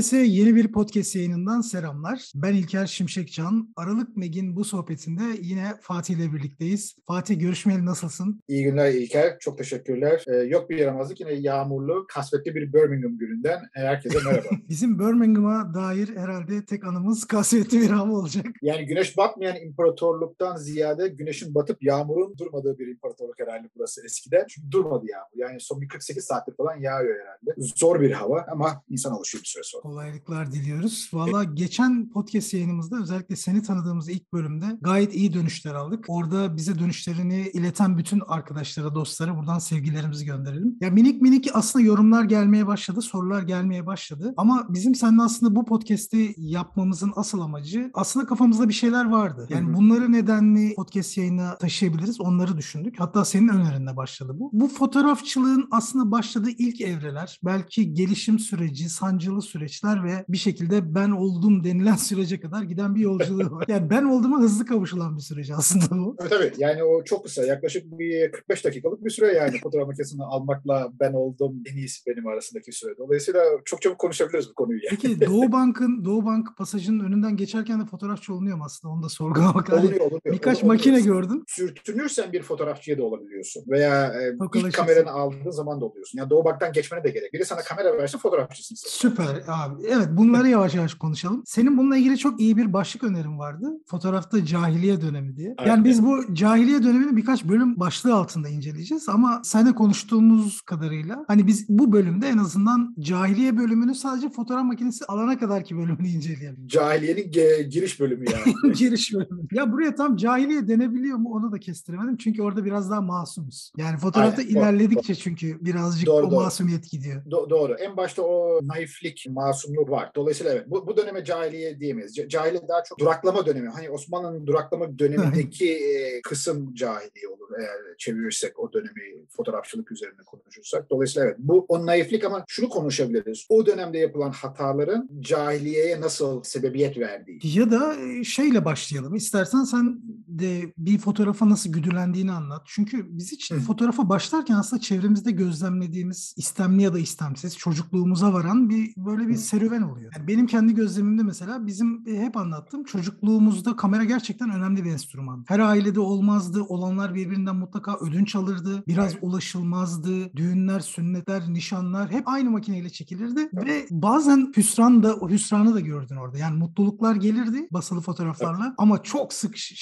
Herkese yeni bir podcast yayınından selamlar. Ben İlker Şimşekcan. Aralık Meg'in bu sohbetinde yine Fatih ile birlikteyiz. Fatih görüşmeyeli nasılsın? İyi günler İlker. Çok teşekkürler. Ee, yok bir yaramazlık. Yine yağmurlu, kasvetli bir Birmingham gününden herkese merhaba. Bizim Birmingham'a dair herhalde tek anımız kasvetli bir hava olacak. Yani güneş batmayan imparatorluktan ziyade güneşin batıp yağmurun durmadığı bir imparatorluk herhalde burası eskiden. Çünkü durmadı yağmur. Yani son bir 48 saattir falan yağıyor herhalde. Zor bir hava ama insan alışıyor bir süre sonra. Kolaylıklar diliyoruz. Valla geçen podcast yayınımızda özellikle seni tanıdığımız ilk bölümde gayet iyi dönüşler aldık. Orada bize dönüşlerini ileten bütün arkadaşlara, dostlara buradan sevgilerimizi gönderelim. Ya minik minik aslında yorumlar gelmeye başladı, sorular gelmeye başladı. Ama bizim seninle aslında bu podcast'i yapmamızın asıl amacı aslında kafamızda bir şeyler vardı. Yani bunları nedenli podcast yayına taşıyabiliriz onları düşündük. Hatta senin önerinle başladı bu. Bu fotoğrafçılığın aslında başladığı ilk evreler, belki gelişim süreci, sancılı süreçler ve bir şekilde ben oldum denilen sürece kadar giden bir yolculuğu var. Yani ben olduğuma hızlı kavuşulan bir süreç aslında bu. Evet evet yani o çok kısa yaklaşık bir 45 dakikalık bir süre yani fotoğraf makinesini almakla ben oldum en iyisi benim arasındaki süre. Dolayısıyla çok çabuk konuşabiliriz bu konuyu. Yani. Peki Doğu Bank'ın Doğu Bank pasajının önünden geçerken de fotoğrafçı olunuyor mu aslında? Onu da sorgulamak lazım. Olunuyor, olunuyor. Birkaç Olunuyor. makine gördüm. Sürtünürsen bir fotoğrafçıya da olabiliyorsun. Veya e, ilk kameranı aldığın zaman da oluyorsun. Yani Doğu Bank'tan geçmene de gerek. Biri sana kamera verse fotoğrafçısın. Süper abi. Evet bunları yavaş yavaş konuşalım. Senin bununla ilgili çok iyi bir başlık önerin vardı. Fotoğrafta cahiliye dönemi diye. Evet. Yani biz bu cahiliye dönemini birkaç bölüm başlığı altında inceleyeceğiz ama seninle konuştuğumuz kadarıyla hani biz bu bölümde en azından cahiliye bölümünü sadece fotoğraf makinesi alana kadarki bölümünü inceleyelim. Cahiliyenin ge- giriş bölümü yani. Giriş bölümü. Ya buraya tam cahiliye denebiliyor mu onu da kestiremedim. Çünkü orada biraz daha masumuz. Yani fotoğrafta Aynen, doğru, ilerledikçe çünkü birazcık Doğru, o doğru. masumiyet gidiyor. Do- doğru. En başta o naiflik, masumluk var. Dolayısıyla evet bu, bu döneme cahiliye diyemeyiz. Cahiliye daha çok duraklama dönemi. Hani Osmanlı'nın duraklama dönemindeki e, kısım cahiliye olur eğer çevirirsek o dönemi fotoğrafçılık üzerine konuşursak. Dolayısıyla evet bu o naiflik ama şunu konuşabiliriz. O dönemde yapılan hataların cahiliyeye nasıl sebebiyet verdiği. Ya da e, şeyle başlayalım. İstersen sen de bir fotoğrafa nasıl güdülendiğini anlat. Çünkü biz hiç Hı. fotoğrafa başlarken aslında çevremizde gözlemlediğimiz istemli ya da istemsiz çocukluğumuza varan bir böyle bir Hı. serüven oluyor. Yani benim kendi gözlemimde mesela bizim e, hep anlattığım çocukluğumuzda kamera gerçekten önemli bir enstrüman. Her ailede olmazdı. Olanlar birbirinden mutlaka ödünç alırdı. Biraz Evet. ulaşılmazdı. Düğünler, sünnetler, nişanlar hep aynı makineyle çekilirdi ve bazen hüsran da o hüsranı da gördün orada. Yani mutluluklar gelirdi basılı fotoğraflarla ama çok sık ş-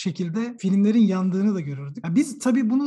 filmlerin yandığını da görürdük. Ya biz tabii bunu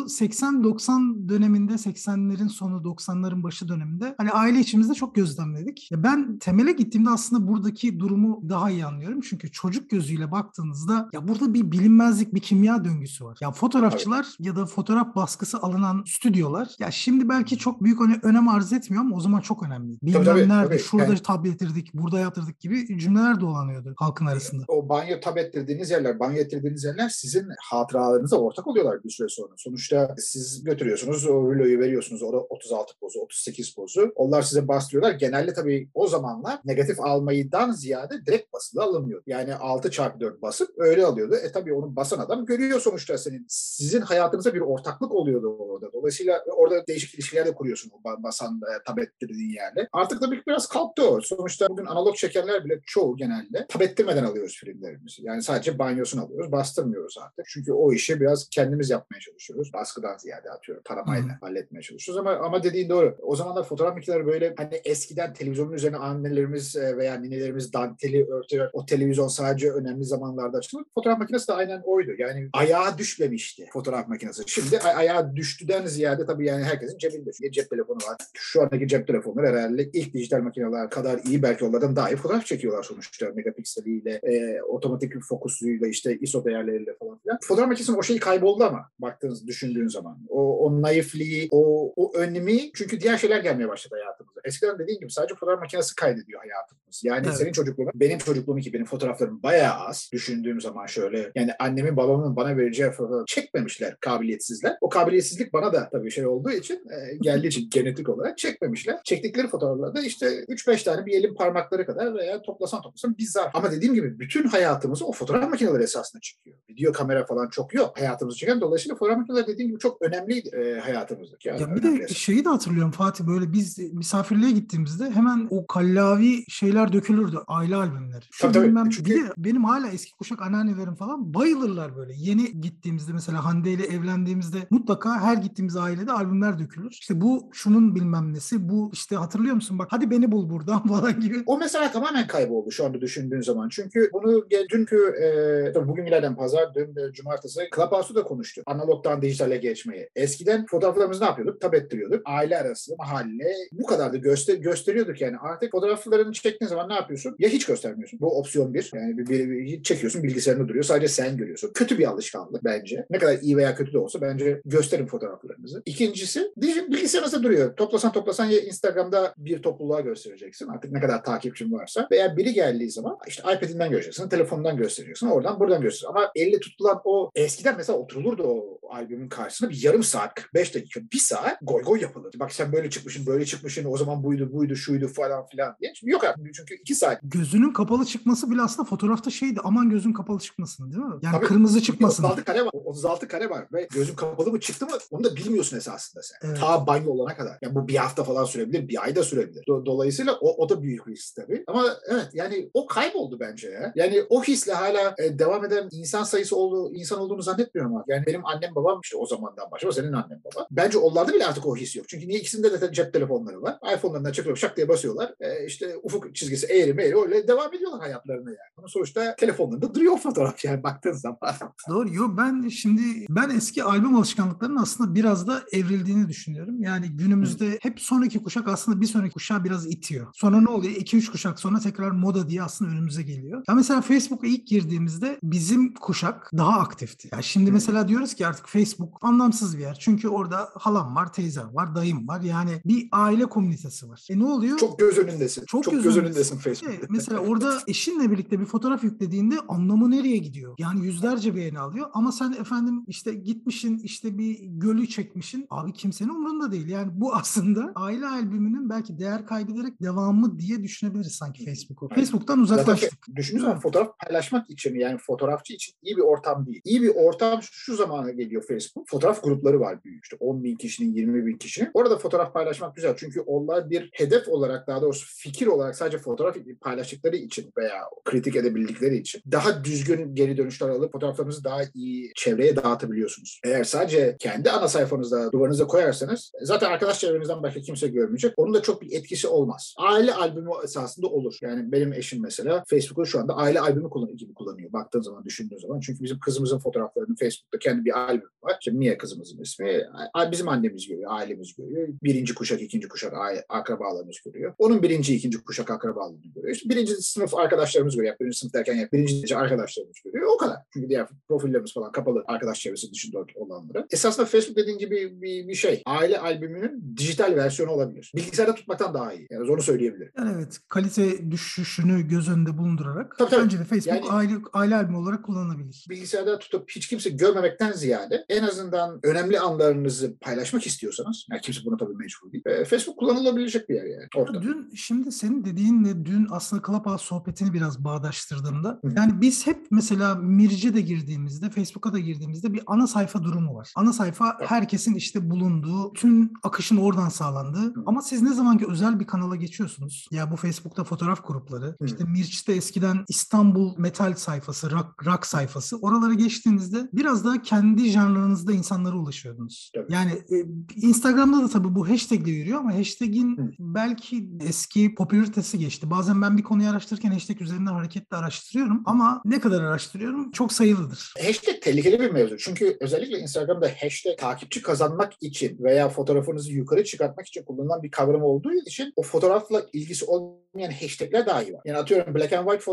80-90 döneminde 80'lerin sonu 90'ların başı döneminde hani aile içimizde çok gözlemledik. Ya ben temele gittiğimde aslında buradaki durumu daha iyi anlıyorum. Çünkü çocuk gözüyle baktığınızda ya burada bir bilinmezlik, bir kimya döngüsü var. Ya fotoğrafçılar ya da fotoğraf baskısı alınan stüdyolar ya şimdi belki çok büyük öne- önem arz etmiyor ama o zaman çok önemli. Bilmem tabii, nerede, tabii. şurada Yani- tab ettirdik, burada yaptırdık gibi cümleler dolanıyordu halkın arasında. o banyo tab ettirdiğiniz yerler, banyo ettirdiğiniz yerler sizin hatıralarınıza ortak oluyorlar bir süre sonra. Sonuçta siz götürüyorsunuz, o ruloyu veriyorsunuz, orada 36 pozu, 38 pozu. Onlar size bastırıyorlar. Genelde tabii o zamanlar negatif almayıdan ziyade direkt basılı alınmıyor. Yani 6 çarpı 4 basıp öyle alıyordu. E tabii onu basan adam görüyor sonuçta senin. Sizin hayatınıza bir ortaklık oluyordu orada. Dolayısıyla orada değişik ilişkiler de kuruyorsun o ba- basan e, tab ettirdiğin yerde. Artık tabii biraz kalktı o. Sonuçta bugün analog çekenler bile çoğu genelde tab ettirmeden alıyoruz filmlerimizi. Yani sadece banyosunu alıyoruz, bastırmıyoruz artık. Çünkü o işi biraz kendimiz yapmaya çalışıyoruz. Baskıdan ziyade atıyorum, taramayla Hı. halletmeye çalışıyoruz ama ama dediğin doğru. O zamanlar fotoğraf makineleri böyle hani eskiden televizyonun üzerine annelerimiz e, veya ninelerimiz danteli örtüyor. O televizyon sadece önemli zamanlarda açılır. Fotoğraf makinesi de aynen oydu. Yani ayağa düşmemişti fotoğraf makinesi. Şimdi ay- ayağa düştüden ziyade tabii yani herkesin cebinde. Çünkü cep telefonu var. Şu andaki cep telefonları herhalde ilk dijital makineler kadar iyi belki onlardan daha iyi fotoğraf çekiyorlar sonuçta. Megapikseliyle, e, otomatik fokusuyla işte ISO değerleriyle falan filan. Fotoğraf makinesinin o şeyi kayboldu ama baktığınız, düşündüğün zaman. O, o naifliği, o, o önemi çünkü diğer şeyler gelmeye başladı hayatımıza. Eskiden dediğin gibi sadece fotoğraf makinesi kaydediyor hayatımız. Yani Evet. senin çocukluğun, benim çocukluğum ki benim fotoğraflarım bayağı az. Düşündüğüm zaman şöyle yani annemin babamın bana vereceği fotoğraf çekmemişler kabiliyetsizler. O kabiliyetsizlik bana da tabii şey olduğu için e, geldiği için genetik olarak çekmemişler. Çektikleri fotoğraflarda işte 3-5 tane bir elin parmakları kadar veya toplasan toplasan bir zar. Ama dediğim gibi bütün hayatımızı o fotoğraf makineleri esasında çekiyor. Video kamera falan çok yok hayatımızı çeken. Dolayısıyla fotoğraf dediğim gibi çok önemliydi e, hayatımızdaki. Yani Ya bir de şeyi de hatırlıyorum Fatih böyle biz misafirliğe gittiğimizde hemen o kallavi şeyler dökülürdü aile albümleri. Şu Tabii, tabii. bilmem, Çünkü- bir de benim hala eski kuşak anneannelerim falan bayılırlar böyle. Yeni gittiğimizde mesela Hande ile evlendiğimizde mutlaka her gittiğimiz ailede albümler dökülür. İşte bu şunun bilmem nesi bu işte hatırlıyor musun bak hadi beni bul buradan falan gibi. O mesela tamamen kayboldu şu anda düşündüğün zaman. Çünkü bunu dünkü, e, tabii bugünlerden pazar, dün de cumartesi Clubhouse'da da konuştuk. Analogdan dijitale geçmeyi. Eskiden fotoğraflarımızı ne yapıyorduk? Tab ettiriyorduk. Aile arası, mahalle bu kadar da göster gösteriyorduk yani. Artık fotoğraflarını çektiğin zaman ne yapıyorsun? Ya hiç göstermiyorsun. Bu opsiyon bir. Yani bir, bir, bir- çekiyorsun bilgisayarında duruyor. Sadece sen görüyorsun. Kötü bir alışkanlık bence. Ne kadar iyi veya kötü de olsa bence gösterin fotoğraflarınızı. İkincisi bilgisayarınızda duruyor. Toplasan toplasan ya Instagram'da bir topluluğa göstereceksin. Artık ne kadar takipçin varsa. Veya biri geldiği zaman işte iPad'inden göstereceksin, telefonundan göstereceksin. Oradan buradan göstereceksin. Ama elle tutulan o eskiden mesela oturulurdu o albümün karşısına bir yarım saat, 45 dakika, bir saat goy goy yapılır. Bak sen böyle çıkmışsın, böyle çıkmışsın, o zaman buydu, buydu, şuydu falan filan diye. Şimdi yok artık çünkü iki saat Gözünün kapalı çıkması bile aslında fotoğrafta şeydi aman gözün kapalı çıkmasın değil mi? Yani Tabii. kırmızı çıkmasın. 36 kare var. 36 kare var ve gözün kapalı mı çıktı mı onu da bilmiyorsun esasında sen. Evet. Ta banyo olana kadar. Yani bu bir hafta falan sürebilir, bir ay da sürebilir. Do- dolayısıyla o, o da büyük risk tabii. Ama evet yani o kayboldu bence ya. Yani o hisle hala e, devam eden insan sayısı olduğu, insan olduğunu zannetmiyorum artık. Yani benim annem babam işte o zamandan başlıyor. Senin annen baba. Bence onlarda bile artık o his yok. Çünkü niye ikisinde de cep telefonları var. iPhone'larından çıkıyor şak diye basıyorlar. E, işte ufuk çizgisi eğri meğri öyle devam ediyorlar hayatlarına yani. Ama sonuçta telefonlarında duruyor o fotoğraf yani baktığın zaman. Doğru. Yo ben şimdi ben eski albüm alışkanlıklarının aslında biraz da evrildiğini düşünüyorum. Yani günümüzde hep sonraki kuşak aslında bir sonraki kuşağı biraz itiyor. Sonra ne oluyor? 2-3 kuşak sonra tekrar moda diye aslında önümüze geliyor. Ya mesela Facebook'a ilk girdiğimizde bizim kuşak daha aktifti. Ya şimdi Hı. mesela diyoruz ki artık Facebook anlamsız bir yer. Çünkü orada halam var, teyzem var, dayım var. Yani bir aile komünitesi var. E ne oluyor? Çok göz önündesin. Çok Çok, göz göz, önündesin. önündesin Facebook'ta. Evet, mesela orada eşinle birlikte bir fotoğraf yüklediğinde anlamı nereye gidiyor? Yani yüzlerce beğeni alıyor ama sen efendim işte gitmişin işte bir gölü çekmişin abi kimsenin umurunda değil. Yani bu aslında aile albümünün belki değer kaybederek devamı diye düşünebiliriz sanki Facebook'u. Facebook'tan Zaten uzaklaştık. düşündüğünüz zaman fotoğraf paylaşmak için yani fotoğrafçı için iyi bir ortam değil. İyi bir ortam şu zamana geliyor Facebook. Fotoğraf grupları var büyük işte 10 bin kişinin 20 bin kişinin. Orada fotoğraf paylaşmak güzel. Çünkü onlar bir hedef olarak daha doğrusu fikir olarak sadece fotoğraf paylaştıkları için veya kritik edebildikleri için daha düzgün geri dönüşler alıp fotoğraflarınızı daha iyi çevreye dağıtabiliyorsunuz. Eğer sadece kendi ana sayfanızda duvarınıza koyarsanız zaten arkadaş çevrenizden başka kimse görmeyecek. Onun da çok bir etkisi olmaz. Aile albümü esasında olur. Yani benim eşim mesela Facebook'u şu anda aile albümü kullan gibi kullanıyor. Baktığın zaman, düşündüğün zaman. Çünkü bizim kızımızın fotoğraflarını Facebook'ta kendi bir albüm var. İşte Mia kızımızın ismi. Bizim annemiz görüyor, ailemiz görüyor. Birinci kuşak, ikinci kuşak akrabalarımız görüyor. Onun birinci, ikinci kuşak akrabalarını görüyor. İşte birinci sınıf arkadaşlarımız görüyor. Birinci sınıf derken yani birinci derece arkadaşlarımız görüyor. O kadar. Çünkü diğer profillerimiz falan kapalı arkadaş çevresi dışında olanları. Esasında Facebook dediğin gibi bir, bir şey. Aile albümünün dijital versiyonu olabilir. Bilgisayarda tutmaktan daha iyi. Yani onu söyleyebilirim. Yani evet kalite düşüşünü göz önünde bulundurarak Tabii, tabii. bence de Facebook Yani- aile, aile albümü olarak kullanılabilir. Bilgisayarda tutup hiç kimse görmemekten ziyade en azından önemli anlarınızı paylaşmak istiyorsanız, yani kimse buna tabii mecbur değil. e, Facebook kullanılabilecek bir yer yani. Orada. Dün şimdi senin dediğinle dün aslında Clubhouse sohbetini biraz bağdaştırdığımda Hı. yani biz hep mesela Mirce de girdiğimizde Facebook'a da girdiğimizde bir ana sayfa durumu var. Ana sayfa Evet. herkesin işte bulunduğu, tüm akışın oradan sağlandığı ama siz ne zaman ki özel bir kanala geçiyorsunuz ya bu Facebook'ta fotoğraf grupları, Hı. işte Mirç'te eskiden İstanbul metal sayfası, rock, rock sayfası oralara geçtiğinizde biraz daha kendi janrınızda insanlara ulaşıyordunuz. Tabii. Yani e, Instagram'da da tabii bu hashtag ile yürüyor ama hashtag'in Hı. belki eski popülaritesi geçti. Bazen ben bir konuyu araştırırken hashtag üzerinden hareketle araştırıyorum ama ne kadar araştırıyorum çok sayılıdır. Hashtag tehlikeli bir mevzu. Çünkü özellikle Instagram'da hashtag takipçi kazanmak için veya fotoğrafınızı yukarı çıkartmak için kullanılan bir kavram olduğu için o fotoğrafla ilgisi olmayan hashtagler dahi var. Yani atıyorum black and white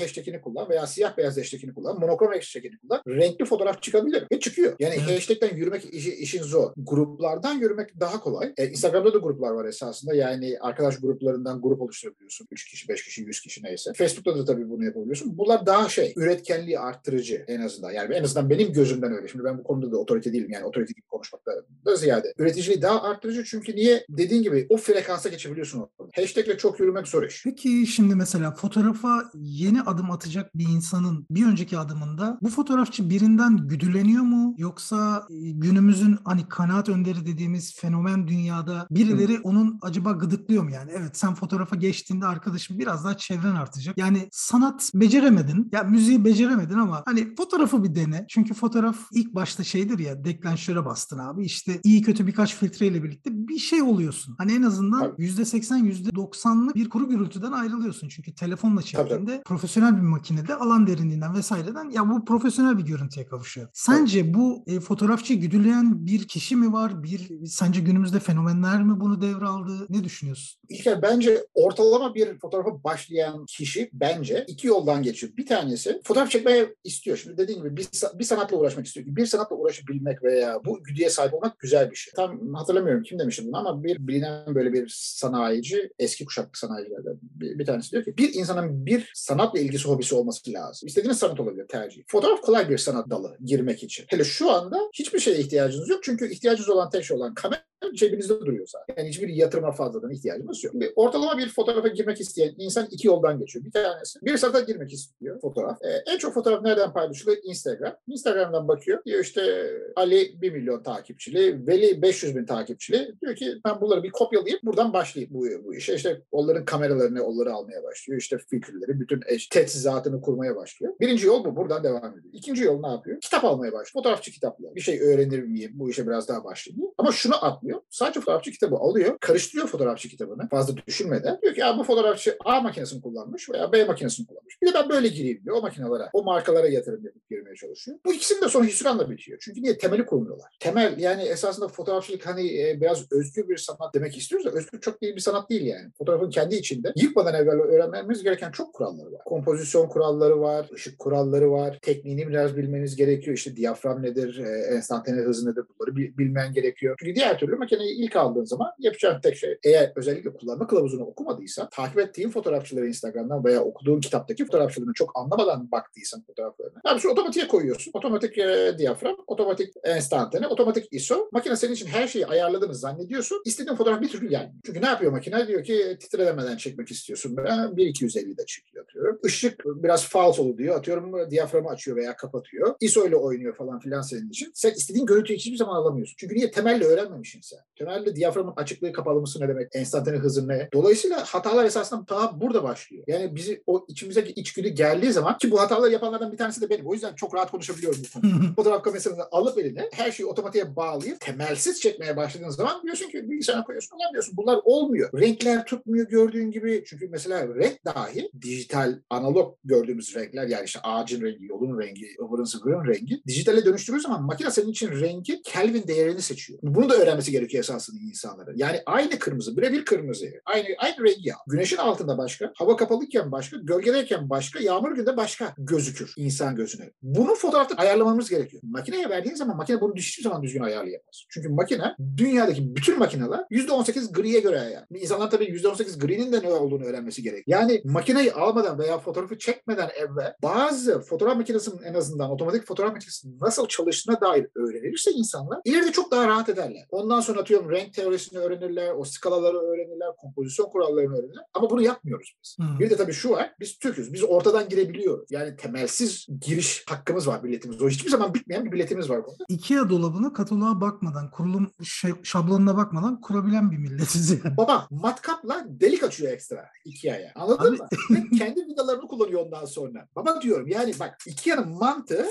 hashtagini kullan veya siyah beyaz hashtagini kullan, monokrom hashtagini kullan. Renkli fotoğraf çıkabilir ve çıkıyor. Yani Evet. hashtagten yürümek işi, işin zor. Gruplardan yürümek daha kolay. E, Instagram'da da gruplar var esasında. Yani arkadaş gruplarından grup oluşturabiliyorsun. 3 kişi, 5 kişi, 100 kişi neyse. Facebook'ta da tabii bunu yapabiliyorsun. Bunlar daha şey, üretkenliği arttırıcı en azından. Yani en azından benim gözümden öyle. Şimdi ben bu konuda da otorite değilim. Yani otorite gibi konuşmakta da ziyade. Üreticiliği daha arttırıcı çünkü niye? Dediğin gibi o frekansa geçebiliyorsun. Hashtagle çok yürümek zor iş. Peki şimdi mesela fotoğrafa yeni adım atacak bir insanın bir önceki adımında bu fotoğrafçı birinden güdüleniyor mu? Yoksa e, günümüzün hani kanaat önderi dediğimiz fenomen dünyada birileri onun acaba gıdıklıyor mu yani? Evet sen fotoğrafa geçtiğinde arkadaşım biraz daha çevren artacak. Yani sanat beceremedin. Ya müziği beceremedin ama hani fotoğrafı bir dene. Çünkü fotoğraf ilk başta şeydir ya deklanşöre bastın abi. İşte iyi kötü birkaç filtreyle birlikte bir şey oluyorsun. Hani en azından %80 %90'lık bir kuru gürültüden ayrılıyorsun. Çünkü telefonla çektiğinde profesyonel bir makinede alan derinliğinden vesaireden ya bu profesyonel bir görüntüye kavuşuyor. Sence bu e, fotoğrafçı güdüleyen bir kişi mi var? Bir sence günümüzde fenomenler mi bunu devraldı? Ne düşünüyorsun? İlker bence ortalama bir fotoğrafa başlayan kişi bence iki yoldan geçiyor. Bir tanesi fotoğraf çekmeye istiyor. Şimdi dediğim gibi bir, bir sanatla uğraşmak istiyor. Bir sanatla uğraşabilmek veya bu güdüye sahip olmak güzel bir şey. Tam hatırlamıyorum kim demişti bunu ama bir bilinen böyle bir sanayici, eski kuşaklı sanayicilerden bir, bir tanesi diyor ki bir insanın bir sanatla ilgisi hobisi olması lazım. İstediğiniz sanat olabilir tercih. Fotoğraf kolay bir sanat dalı girmek için. Hele şu anda hiçbir şeye ihtiyacınız yok. Çünkü ihtiyacınız olan tek şey olan kamera cebinizde duruyor zaten. Yani hiçbir yatırıma fazladan ihtiyacımız yok. Şimdi ortalama bir fotoğrafa girmek isteyen insan iki yoldan geçiyor. Bir tanesi bir sanata girmek istiyor fotoğraf. Ee, en çok fotoğraf nereden paylaşılıyor? Instagram. Instagram'dan bakıyor. Diyor işte Ali 1 milyon takipçili, Veli 500 bin takipçili. Diyor ki ben bunları bir kopyalayıp buradan başlayayım bu, bu işe. İşte onların kameralarını, onları almaya başlıyor. İşte filtreleri, bütün teçhizatını kurmaya başlıyor. Birinci yol bu. Buradan devam ediyor. İkinci yol ne yapıyor? Kitap almaya başlıyor. Fotoğrafçı kitaplar. Bir şey öğrenir miyim? Bu işe biraz daha başlayayım. Ama şunu atlıyor. Sadece fotoğrafçı kitabı alıyor. Karıştırıyor fotoğrafçı kitabını. Fazla düşünmeden. Diyor ki ya bu fotoğrafçı A makinesini kullanmış veya B makinesini kullanmış. Bir de ben böyle gireyim diyor. O makinelere, o markalara yatırım yapıp girmeye çalışıyor. Bu ikisinin de sonra hüsranla bitiyor. Çünkü niye? Temeli kurmuyorlar. Temel yani esasında fotoğrafçılık hani e, biraz özgür bir sanat demek istiyoruz da özgür çok değil bir sanat değil yani. Fotoğrafın kendi içinde yıkmadan evvel öğrenmemiz gereken çok kuralları var. Kompozisyon kuralları var, ışık kuralları var. Tekniğini biraz bilmeniz gerekiyor. İşte diyafram nedir, e, enstantane hızı nedir bunları bilmen gerekiyor. Çünkü diğer türlü makineyi ilk aldığın zaman yapacağın tek şey eğer özellikle kullanma kılavuzunu okumadıysa takip ettiğin fotoğrafçıları Instagram'dan veya okuduğun kitaptaki fotoğrafçılarını çok anlamadan baktıysan fotoğraflarına. Abi şu otomatiğe koyuyorsun. Otomatik e, diyafram, otomatik enstantane, otomatik ISO. Makine senin için her şeyi ayarladığını zannediyorsun. İstediğin fotoğraf bir türlü gelmiyor. Çünkü ne yapıyor makine? Diyor ki titrelemeden çekmek istiyorsun. Ben 1.250'de çekiyor atıyorum. Işık biraz falsolu diyor. Atıyorum diyaframı açıyor veya kapatıyor. ISO ile oynuyor falan filan senin için. Sen istediğin görüntüyü hiçbir zaman alamıyorsun. Çünkü niye? Temelle öğrenmemişsin sen. Temelde diyaframın açıklığı kapalı mısı ne demek? Enstantane hızı ne? Dolayısıyla hatalar esasında daha burada başlıyor. Yani bizi o içimizdeki içgüdü geldiği zaman ki bu hataları yapanlardan bir tanesi de benim. O yüzden çok rahat konuşabiliyorum bu konuda. Fotoğraf kamerasını alıp eline her şeyi otomatiğe bağlayıp temelsiz çekmeye başladığın zaman diyorsun ki bilgisayara koyuyorsun ulan diyorsun bunlar olmuyor. Renkler tutmuyor gördüğün gibi. Çünkü mesela renk dahi dijital analog gördüğümüz renkler yani işte ağacın rengi, yolun rengi, ıvırın zıvırın rengi dijitale dönüştürdüğü zaman makine senin için rengi Kelvin değerini seçiyor. Bunu da öğrenmesi gerekiyor esasında insanların. Yani aynı kırmızı, birebir kırmızı. Aynı, aynı rengi al. Güneşin altında başka, hava kapalıyken başka, gölgedeyken başka, yağmur günde başka gözükür insan gözüne. Bunu fotoğrafta ayarlamamız gerekiyor. Makineye verdiğin zaman makine bunu hiçbir zaman düzgün ayarlayamaz. Çünkü makine dünyadaki bütün makineler %18 griye göre ayar. İnsanlar tabii %18 gri'nin de ne olduğunu öğrenmesi gerek. Yani makineyi almadan veya fotoğrafı çekmeden evvel bazı fotoğraf makinesinin en azından otomatik fotoğraf makinesinin nasıl çalıştığına dair öğrenilirse insanlar ileride çok daha rahat ederler. Ondan sonra atıyorum renk teorisini öğrenirler, o skalaları öğrenirler, kompozisyon kurallarını öğrenirler. Ama bunu yapmıyoruz biz. Hmm. Bir de tabii şu var, biz Türk'üz. Biz ortadan girebiliyoruz. Yani temelsiz giriş hakkımız var biletimiz. O hiçbir zaman bitmeyen bir biletimiz var burada. IKEA dolabına kataloğa bakmadan, kurulum şablonuna bakmadan kurabilen bir milletiz yani. Baba matkapla delik açıyor ekstra Ikea'ya. Anladın Abi... mı? kendi vidalarını kullanıyor ondan sonra. Baba diyorum yani bak Ikea'nın mantığı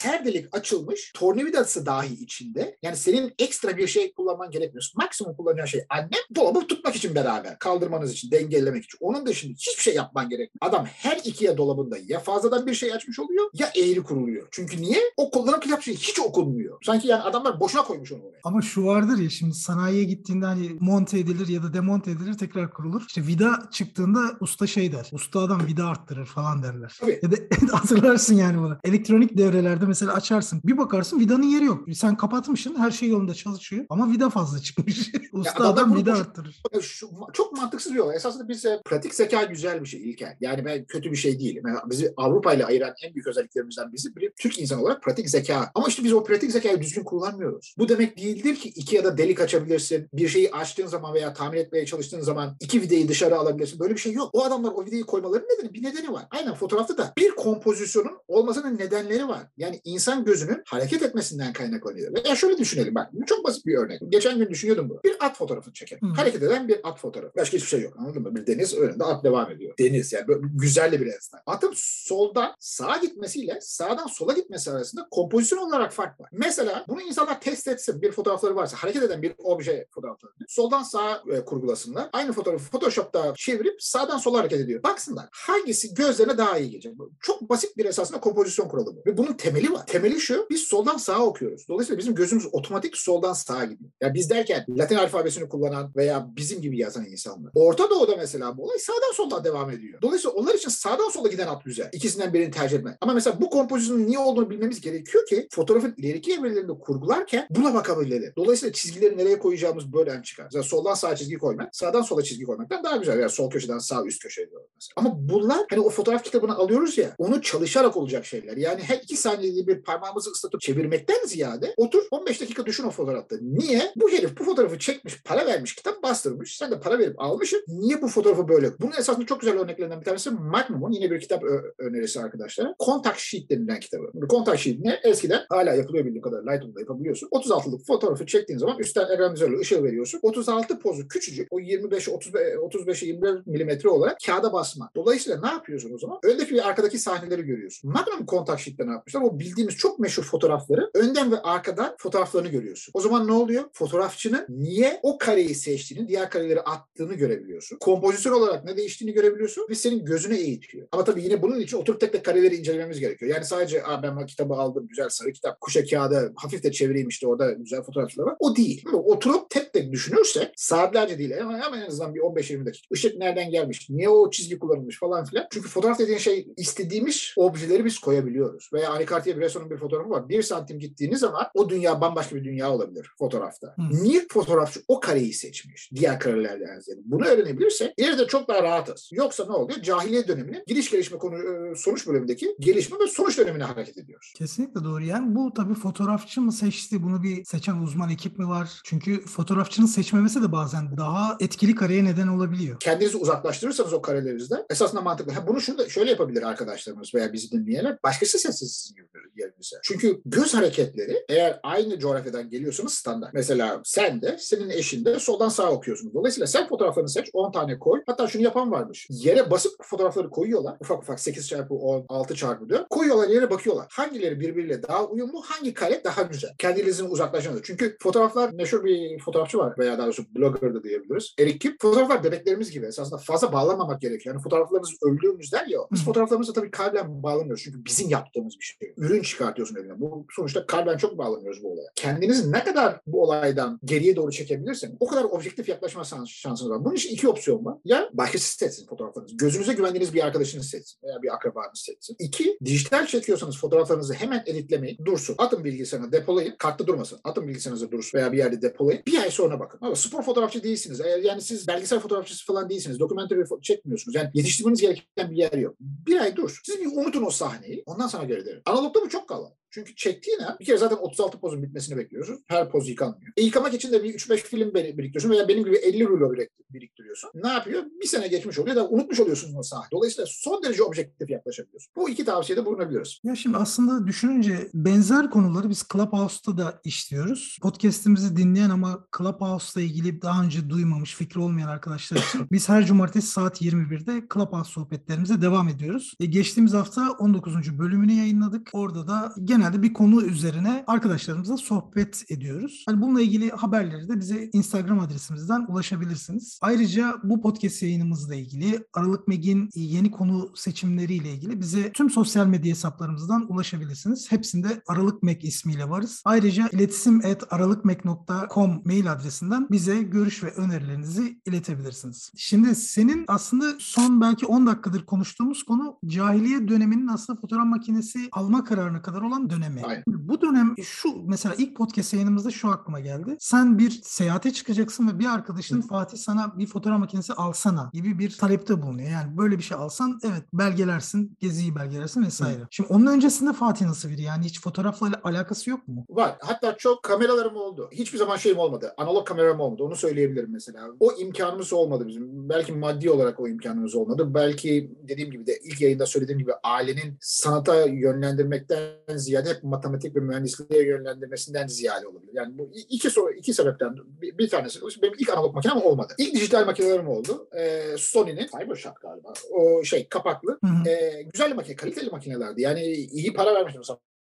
her delik açılmış, tornavidası dahi içinde. Yani senin ekstra bir şey kullanman gerekmiyor. Maksimum kullanacağın şey annem dolabı tutmak için beraber, kaldırmanız için, dengelemek için. Onun dışında hiçbir şey yapman gerekmiyor. Adam her ikiye dolabında ya fazladan bir şey açmış oluyor ya eğri kuruluyor. Çünkü niye? O kullanım kitap şey hiç okunmuyor. Sanki yani adamlar boşuna koymuş onu oraya. Ama şu vardır ya şimdi sanayiye gittiğinde hani monte edilir ya da demonte edilir tekrar kurulur. İşte vida çıktığında usta şey der. Usta adam vida arttırır falan derler. Tabii. Ya da hatırlarsın yani bunu. Elektronik devrelerde mesela mesela açarsın. Bir bakarsın vidanın yeri yok. Sen kapatmışsın her şey yolunda çalışıyor ama vida fazla çıkmış. Usta adamlar adam vida arttırır. Şu, çok mantıksız bir yol. Esasında bize pratik zeka güzel bir şey İlker. Yani ben kötü bir şey değilim. Yani bizi Avrupa ile ayıran en büyük özelliklerimizden birisi bir Türk insan olarak pratik zeka. Ama işte biz o pratik zekayı düzgün kullanmıyoruz. Bu demek değildir ki iki ya da delik açabilirsin. Bir şeyi açtığın zaman veya tamir etmeye çalıştığın zaman iki videyi dışarı alabilirsin. Böyle bir şey yok. O adamlar o videoyu koymalarının nedeni bir nedeni var. Aynen fotoğrafta da bir kompozisyonun olmasının nedenleri var. Yani insan gözünün hareket etmesinden kaynaklanıyor. Veya şöyle düşünelim bak. Bu çok basit bir örnek. Geçen gün düşünüyordum bunu. Bir at fotoğrafını çekelim. Hı. Hareket eden bir at fotoğrafı. Başka hiçbir şey yok. Anladın mı? Bir deniz önünde at devam ediyor. Deniz yani böyle güzel bir esnaf. Atın soldan sağa gitmesiyle sağdan sola gitmesi arasında kompozisyon olarak fark var. Mesela bunu insanlar test etsin. Bir fotoğrafları varsa hareket eden bir obje fotoğraflarını soldan sağa e, kurgulasınlar. Aynı fotoğrafı Photoshop'ta çevirip sağdan sola hareket ediyor. Baksınlar hangisi gözlerine daha iyi gelecek. Çok basit bir esasında kompozisyon kuralı bu. Ve bunun temeli var. Temeli şu. Biz soldan sağa okuyoruz. Dolayısıyla bizim gözümüz otomatik soldan sağa gidiyor. Ya biz derken Latin alfabesini kullanan veya bizim gibi yazan insanlar. Orta Doğu'da mesela bu olay sağdan soldan devam ediyor. Dolayısıyla onlar için sağdan sola giden at güzel. İkisinden birini tercih etmek. Ama mesela bu kompozisyonun niye olduğunu bilmemiz gerekiyor ki fotoğrafın ileriki evrelerinde kurgularken buna bakabilelim. Dolayısıyla çizgileri nereye koyacağımız buradan çıkar. Mesela soldan sağa çizgi koymak, sağdan sola çizgi koymaktan daha güzel. Yani sol köşeden sağ üst köşeye doğru mesela. Ama bunlar hani o fotoğraf kitabını alıyoruz ya, onu çalışarak olacak şeyler. Yani her iki saniyede bir parmağımızı ıslatıp çevirmekten ziyade otur 15 dakika düşün o fotoğrafta. Niye? Bu herif bu fotoğrafı çekmiş, para vermiş, kitap bastırmış. Sen de para verip almışsın. Niye bu fotoğrafı böyle? Bunun esasında çok güzel örneklerinden bir tanesi Magnum'un yine bir kitap önerisi arkadaşlar. Contact Sheet denilen kitabı. Bu Contact Sheet ne? Eskiden hala yapılıyor bildiğim kadar Lightroom'da yapabiliyorsun. 36'lık fotoğrafı çektiğin zaman üstten ekrandizörle ışığı veriyorsun. 36 pozu küçücük. O 25 35 35'e 25 milimetre olarak kağıda basma. Dolayısıyla ne yapıyorsun o zaman? Öndeki bir arkadaki sahneleri görüyorsun. Magnum Contact Sheet'te ne yapmışlar? O bildiğimiz çok meşhur fotoğrafları önden ve arkadan fotoğraflarını görüyorsun. O zaman ne oluyor? Fotoğrafçının niye o kareyi seçtiğini, diğer kareleri attığını görebiliyorsun. Kompozisyon olarak ne değiştiğini görebiliyorsun ve senin gözüne eğitiyor. Ama tabii yine bunun için oturup tek tek kareleri incelememiz gerekiyor. Yani sadece Aa, ben kitabı aldım, güzel sarı kitap, kuşa kağıda hafif de çevireyim işte orada güzel fotoğraflar var. O değil. Ama Oturup tek tek düşünürsek saatlerce değil ama hemen en azından bir 15-20 dakika. Işık nereden gelmiş? Niye o çizgi kullanılmış falan filan. Çünkü fotoğraf dediğin şey istediğimiz objeleri biz koyabiliyoruz. Veya Ani Cartier-Bresson'un bir fotoğrafı var. Bir santim gittiğiniz zaman o dünya bambaşka bir dünya olabilir fotoğrafta. Hı. Niye fotoğrafçı o kareyi seçmiş? Diğer karelerden ziyade. Bunu öğrenebilirsek ileride çok daha rahatız. Yoksa ne oluyor? Cahiliye döneminin giriş gelişme konu e, sonuç bölümündeki gelişme ve sonuç dönemine hareket ediyoruz. Kesinlikle doğru. Yani bu tabii fotoğrafçı mı seçti? Bunu bir seçen uzman ekip mi var? Çünkü fotoğrafçının seçmemesi de bazen daha etkili kareye neden olabiliyor. kendinizi uzaklaştırırsanız o karelerinizden esasında mantıklı. Ha, bunu şunu da şöyle yapabilir arkadaşlarımız veya bizi dinleyenler. Başkası seçsin sizin yerinize. Çünkü göz hareketleri eğer aynı coğrafyadan geliyorsanız standart. Mesela sen de senin eşin de soldan sağa okuyorsunuz. Dolayısıyla sen fotoğraflarını seç 10 tane koy. Hatta şunu yapan varmış. Yere basıp fotoğrafları koyuyorlar. Ufak ufak 8 çarpı 10, 6 çarpı 4. Koyuyorlar yere bakıyorlar. Hangileri birbiriyle daha uyumlu, hangi kare daha güzel. Kendinizin uzaklaşmanız. Çünkü fotoğraflar meşhur bir fotoğrafçı var veya daha doğrusu blogger da diyebiliriz. Eric Kip. Fotoğraflar bebeklerimiz gibi. Esasında fazla bağlanmamak gerekiyor. Yani fotoğraflarımız öldüğümüz der ya. Biz fotoğraflarımızı tabii kalben bağlamıyoruz. Çünkü bizim yaptığımız bir şey. Ürün çıkartıyorsun eline. Bu sonuçta kalben çok bağlanıyoruz bu olaya. Kendinizi ne kadar bu olaydan geriye doğru çekebilirseniz o kadar objektif yaklaşma şans- şansınız var. Bunun için iki opsiyon var. Ya başkası seçsin fotoğraflarınızı. Gözünüze güvendiğiniz bir arkadaşınız seçsin veya bir akrabanız seçsin. İki, dijital çekiyorsanız fotoğraflarınızı hemen editlemeyin. Dursun. Atın bilgisayarına depolayın. Kartta durmasın. Atın bilgisayarınıza dursun veya bir yerde depolayın. Bir ay sonra bakın. Ama spor fotoğrafçı değilsiniz. Eğer yani siz belgesel fotoğrafçısı falan değilsiniz. Dokumentary çekmiyorsunuz. Yani yetiştirmeniz gereken bir yer yok. Bir ay dur. Siz bir unutun o sahneyi. Ondan sonra geri dönün. Analogda çok kolay. Çünkü çektiğin an bir kere zaten 36 pozun bitmesini bekliyorsun. Her poz yıkanmıyor. E yıkamak için de bir 3-5 film biriktiriyorsun veya benim gibi 50 rulo birik- biriktiriyorsun. Ne yapıyor? Bir sene geçmiş oluyor da unutmuş oluyorsun o sahne. Dolayısıyla son derece objektif yaklaşabiliyorsun. Bu iki tavsiyede bulunabiliyoruz. Ya şimdi aslında düşününce benzer konuları biz Clubhouse'da da işliyoruz. Podcast'imizi dinleyen ama Clubhouse'la ilgili daha önce duymamış, fikri olmayan arkadaşlar için biz her cumartesi saat 21'de Clubhouse sohbetlerimize devam ediyoruz. E, geçtiğimiz hafta 19. bölümünü yayınladık. Orada da genelde bir konu üzerine arkadaşlarımızla sohbet ediyoruz. Hani bununla ilgili haberleri de bize Instagram adresimizden ulaşabilirsiniz. Ayrıca bu podcast yayınımızla ilgili Aralık Meg'in yeni konu seçimleriyle ilgili bize tüm sosyal medya hesaplarımızdan ulaşabilirsiniz. Hepsinde Aralık Meg ismiyle varız. Ayrıca iletişim et aralıkmek.com mail adresinden bize görüş ve önerilerinizi iletebilirsiniz. Şimdi senin aslında son belki 10 dakikadır konuştuğumuz konu cahiliye döneminin aslında fotoğraf makinesi alma kararına kadar olan dönemi. Aynen. Bu dönem şu mesela ilk podcast yayınımızda şu aklıma geldi. Sen bir seyahate çıkacaksın ve bir arkadaşın Hı. Fatih sana bir fotoğraf makinesi alsana gibi bir talepte bulunuyor. Yani böyle bir şey alsan evet belgelersin, geziyi belgelersin vesaire. Şimdi onun öncesinde Fatih nasıl biri? Yani hiç fotoğrafla al- alakası yok mu? Var. Hatta çok kameralarım oldu. Hiçbir zaman şeyim olmadı. Analog kameram olmadı. Onu söyleyebilirim mesela. O imkanımız olmadı bizim. Belki maddi olarak o imkanımız olmadı. Belki dediğim gibi de ilk yayında söylediğim gibi ailenin sanata yönlendirmekten ziyade hep matematik ve mühendisliğe yönlendirmesinden ziyade olabilir. Yani bu iki soru iki sebepten bir, bir tanesi benim ilk analog makinem olmadı. İlk dijital makinelerim oldu. Ee, Sony'nin Cybershot galiba. O şey kapaklı. Hı hı. Ee, güzel makine, kaliteli makinelerdi. Yani iyi para vermiştim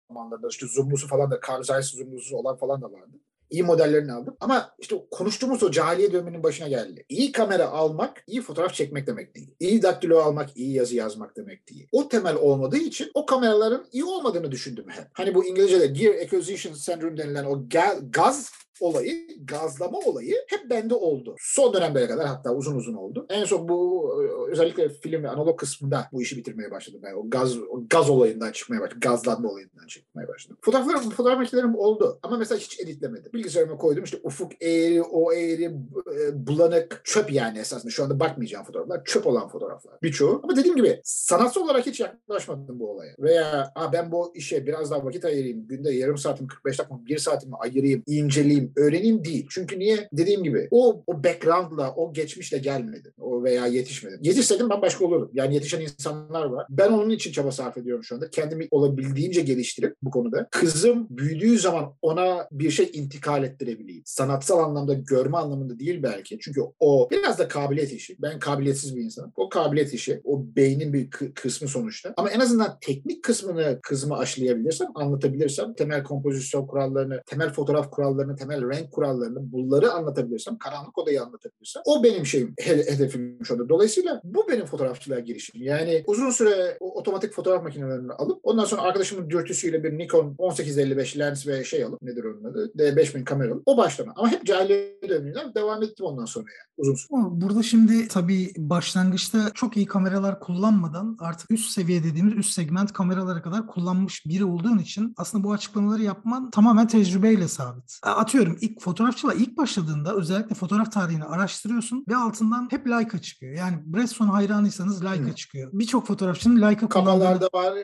zamanlarda. İşte zoomlusu falan da, Carl Zeiss zoomlusu olan falan da vardı. İyi modellerini aldım. Ama işte konuştuğumuz o cahiliye döneminin başına geldi. İyi kamera almak, iyi fotoğraf çekmek demek değil. İyi daktilo almak, iyi yazı yazmak demek değil. O temel olmadığı için o kameraların iyi olmadığını düşündüm hep. Hani bu İngilizce'de Gear Acquisition Syndrome denilen o ga- gaz olayı, gazlama olayı hep bende oldu. Son dönemlere kadar hatta uzun uzun oldu. En son bu e, özellikle film ve analog kısmında bu işi bitirmeye başladım. Ben o gaz o gaz olayından çıkmaya başladım. Gazlanma olayından çıkmaya başladım. Fotoğraflarım, fotoğraf makinelerim oldu. Ama mesela hiç editlemedim. Bilgisayarıma koydum işte ufuk eğri, o eğri, e, bulanık, çöp yani esasında. Şu anda bakmayacağım fotoğraflar. Çöp olan fotoğraflar. Birçoğu. Ama dediğim gibi sanatsal olarak hiç yaklaşmadım bu olaya. Veya ben bu işe biraz daha vakit ayırayım. Günde yarım saatimi, 45 dakika, bir saatimi ayırayım, inceleyeyim, öğreneyim değil. Çünkü niye? Dediğim gibi o, o background'la, o geçmişle gelmedim. O veya yetişmedim. Yetişseydim ben başka olurdum. Yani yetişen insanlar var. Ben onun için çaba sarf ediyorum şu anda. Kendimi olabildiğince geliştirip bu konuda. Kızım büyüdüğü zaman ona bir şey intikal ettirebileyim. Sanatsal anlamda, görme anlamında değil belki. Çünkü o biraz da kabiliyet işi. Ben kabiliyetsiz bir insanım. O kabiliyet işi, o beynin bir kı- kısmı sonuçta. Ama en azından teknik kısmını kızıma aşılayabilirsem, anlatabilirsem, temel kompozisyon kurallarını, temel fotoğraf kurallarını, temel renk kurallarını, bunları anlatabilirsem, karanlık odayı anlatabilirsem, o benim şeyim, he- hedefim şu anda. Dolayısıyla bu benim fotoğrafçılığa girişim. Yani uzun süre otomatik fotoğraf makinelerini alıp, ondan sonra arkadaşımın dürtüsüyle bir Nikon 1855 lens ve şey alıp, nedir onun adı, D5000 kamera alıp, o başlama. Ama hep cahiliye döneminden devam ettim ondan sonra yani. Uzun süre. Burada şimdi tabii başlangıçta çok iyi kameralar kullanmadan artık üst seviye dediğimiz üst segment kameralara kadar kullanmış biri olduğun için aslında bu açıklamaları yapman tamamen tecrübeyle sabit. A- Atıyorum ilk fotoğrafçılığa ilk başladığında özellikle fotoğraf tarihini araştırıyorsun ve altından hep Leica çıkıyor. Yani Bresson hayranıysanız Leica Hı. çıkıyor. Birçok fotoğrafçının Leica kullandığını Kafalarda var.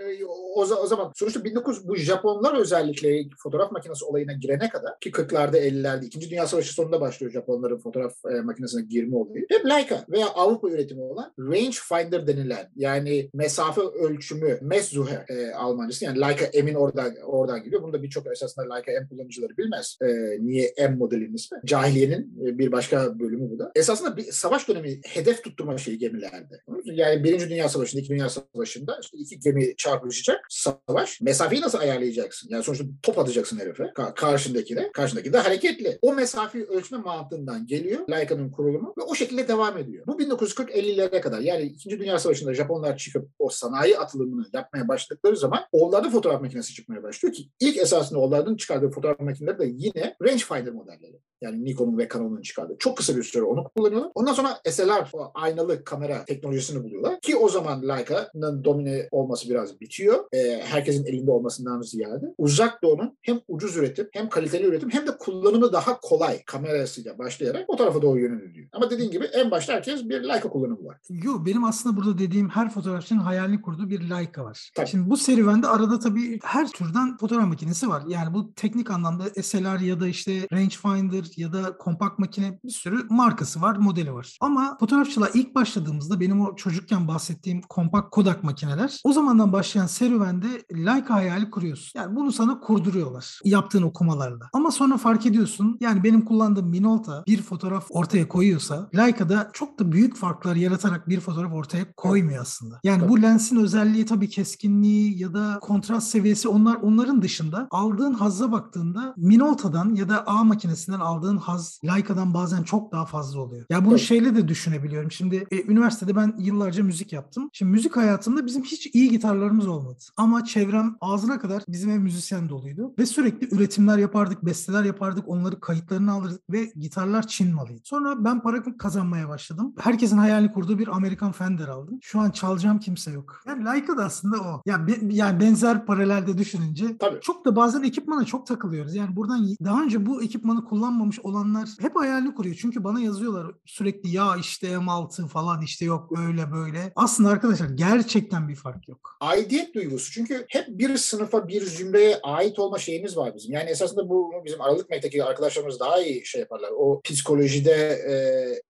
O, o zaman sonuçta 19 bu Japonlar özellikle fotoğraf makinesi olayına girene kadar ki 40'larda 50'lerde 2. Dünya Savaşı sonunda başlıyor Japonların fotoğraf e, makinesine girme olayı. Hep Leica veya Avrupa üretimi olan range finder denilen yani mesafe ölçümü Messsuche e, Almancası yani Leica M'in oradan oradan geliyor. Bunu da birçok esasında Leica M kullanıcıları bilmez. E, niye M modelinin ismi? Cahiliyenin e, bir başka bölümü bu da. Esasında bir savaş dönemi hedef tutturma şeyi gemilerde. Yani Birinci Dünya Savaşı'nda, İkinci Dünya Savaşı'nda işte iki gemi çarpışacak savaş. Mesafeyi nasıl ayarlayacaksın? Yani sonuçta top atacaksın herife. Ka- karşındakine. Karşındaki de hareketli. O mesafeyi ölçme mantığından geliyor Leica'nın kurulumu ve o şekilde devam ediyor. Bu 1940-50'lere kadar yani İkinci Dünya Savaşı'nda Japonlar çıkıp o sanayi atılımını yapmaya başladıkları zaman onlarda fotoğraf makinesi çıkmaya başlıyor ki ilk esasında onların çıkardığı fotoğraf makineleri de yine rangefinder modelleri. Yani Nikon'un ve Canon'un çıkardığı. Çok kısa bir süre onu kullanıyorlar. Ondan sonra SLR o aynalı kamera teknolojisini buluyorlar. Ki o zaman Leica'nın domine olması biraz bitiyor. Ee, herkesin elinde olmasından ziyade. Uzak Doğu'nun hem ucuz üretim hem kaliteli üretim hem de kullanımı daha kolay kamerasıyla başlayarak o tarafa doğru yöneliyor. Ama dediğin gibi en başta herkes bir Leica kullanımı var. Yo benim aslında burada dediğim her fotoğrafçının hayalini kurduğu bir Leica var. Tabii. Şimdi bu serüvende arada tabii her türden fotoğraf makinesi var. Yani bu teknik anlamda SLR ya da işte rangefinder ya da kompakt makine bir sürü markası var, modeli var. Ama fotoğrafçılığa ilk başladığımızda benim o çocukken bahsettiğim kompakt Kodak makineler o zamandan başlayan serüvende Leica hayali kuruyorsun. Yani bunu sana kurduruyorlar yaptığın okumalarla. Ama sonra fark ediyorsun yani benim kullandığım Minolta bir fotoğraf ortaya koyuyorsa Leica'da çok da büyük farklar yaratarak bir fotoğraf ortaya koymuyor aslında. Yani Tabii. bu lensin özelliği tabii keskinliği ya da kontrast seviyesi onlar onların dışında aldığın hazza baktığında Minolta'dan ya da A makinesinden aldığın aldığın haz Leica'dan bazen çok daha fazla oluyor. Ya bunu Evet. şeyle de düşünebiliyorum. Şimdi e, üniversitede ben yıllarca müzik yaptım. Şimdi müzik hayatımda bizim hiç iyi gitarlarımız olmadı. Ama çevrem ağzına kadar bizim ev müzisyen doluydu. Ve sürekli üretimler yapardık, besteler yapardık, onları kayıtlarını alırdık ve gitarlar Çin malıydı. Sonra ben para kazanmaya başladım. Herkesin hayalini kurduğu bir Amerikan Fender aldım. Şu an çalacağım kimse yok. Yani Leica da aslında o. Ya be- yani benzer paralelde düşününce Tabii. çok da bazen ekipmana çok takılıyoruz. Yani buradan daha önce bu ekipmanı kullanmamış olanlar hep hayalini kuruyor. Çünkü bana yazıyorlar sürekli ya işte M6 falan işte yok öyle böyle. Aslında arkadaşlar gerçekten bir fark yok. aidiyet duygusu. Çünkü hep bir sınıfa, bir zümreye ait olma şeyimiz var bizim. Yani esasında bu bizim Aralık Mek'teki arkadaşlarımız daha iyi şey yaparlar. O psikolojide e,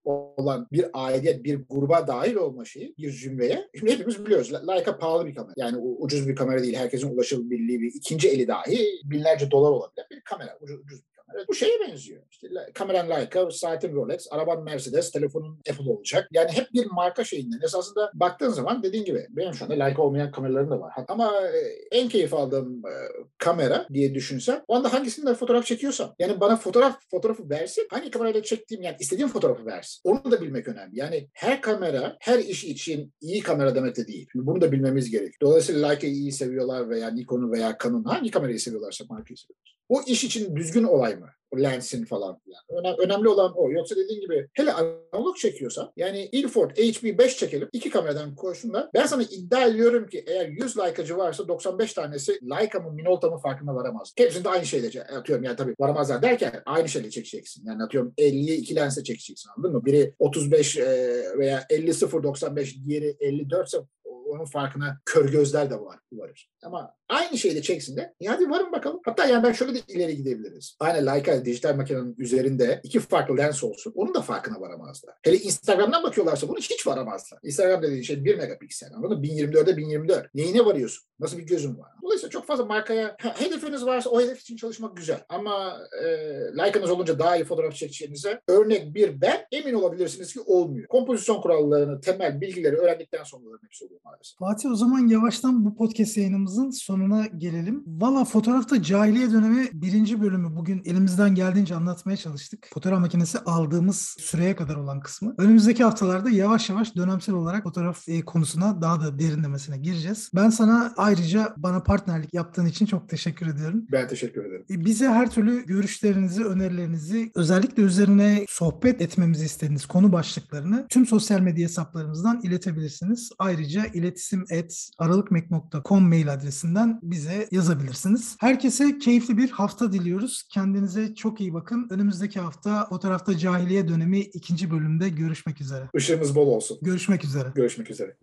olan bir aidiyet, bir gruba dahil olma şeyi, bir zümreye. Şimdi hepimiz biliyoruz. Leica pahalı bir kamera. Yani ucuz bir kamera değil. Herkesin ulaşabildiği bir ikinci eli dahi binlerce dolar olabilen bir kamera. Ucuz, ucuz bir kamera. Bu şeye benziyor. İşte kameran Leica, saatin Rolex, araban Mercedes, telefonun Apple olacak. Yani hep bir marka şeyinden. Esasında baktığın zaman dediğin gibi benim şu anda Leica olmayan kameralarım da var. Ama e, en keyif aldığım e, kamera diye düşünsem o anda hangisinden fotoğraf çekiyorsam. Yani bana fotoğraf fotoğrafı versin. Hangi kamerayla çektiğim yani istediğim fotoğrafı versin. Onu da bilmek önemli. Yani her kamera her iş için iyi kamera demek de değil. Bunu da bilmemiz gerekiyor. Dolayısıyla Leica'yı iyi seviyorlar veya Nikon'u veya Canon'u hangi kamerayı seviyorlarsa markayı seviyorlar. O iş için düzgün olay mı? Lensin falan filan. Önem- önemli olan o. Yoksa dediğin gibi hele analog çekiyorsa yani Ilford HB5 çekelim. iki kameradan koysunlar. Ben sana iddia ediyorum ki eğer 100 Leica'cı varsa 95 tanesi Leica mı Minolta mı farkına varamaz. Hepsini de aynı şeyle atıyorum. Yani tabii varamazlar derken aynı şeyle çekeceksin. Yani atıyorum 50'yi iki lensle çekeceksin anladın mı? Biri 35 e, veya 50 0 95 diğeri 54 ise onun farkına kör gözler de var varır. Ama aynı şeyi de çeksin de. Ya hadi varın bakalım. Hatta yani ben şöyle de ileri gidebiliriz. Aynı Leica dijital makinenin üzerinde iki farklı lens olsun. Onun da farkına varamazlar. Hele Instagram'dan bakıyorlarsa bunu hiç varamazlar. Instagram dediğin şey 1 megapiksel. Anladın mı? 1024'e 1024. Neyine varıyorsun? Nasıl bir gözün var? Dolayısıyla çok fazla markaya ha, hedefiniz varsa o hedef için çalışmak güzel. Ama e, Leica'nız olunca daha iyi fotoğraf çekeceğinize örnek bir ben emin olabilirsiniz ki olmuyor. Kompozisyon kurallarını, temel bilgileri öğrendikten sonra hepsi oluyor maalesef. Fatih o zaman yavaştan bu podcast yayınımızın sonuna gelelim. Valla fotoğrafta cahiliye dönemi birinci bölümü bugün elimizden geldiğince anlatmaya çalıştık. Fotoğraf makinesi aldığımız süreye kadar olan kısmı. Önümüzdeki haftalarda yavaş yavaş dönemsel olarak fotoğraf e, konusuna daha da derinlemesine gireceğiz. Ben sana ayrıca bana partnerlik yaptığın için çok teşekkür ediyorum. Ben teşekkür ederim. E, Bize her türlü görüşlerinizi, önerilerinizi, özellikle üzerine sohbet etmemizi istediğiniz konu başlıklarını tüm sosyal medya hesaplarımızdan iletebilirsiniz. Ayrıca iletisim et aralıkmek.com mail adresinden bize yazabilirsiniz. Herkese keyifli bir hafta diliyoruz. Kendinize çok iyi bakın. Önümüzdeki hafta fotoğrafta cahiliye dönemi ikinci bölümde görüşmek üzere. Işığımız bol olsun. Görüşmek üzere. Görüşmek üzere.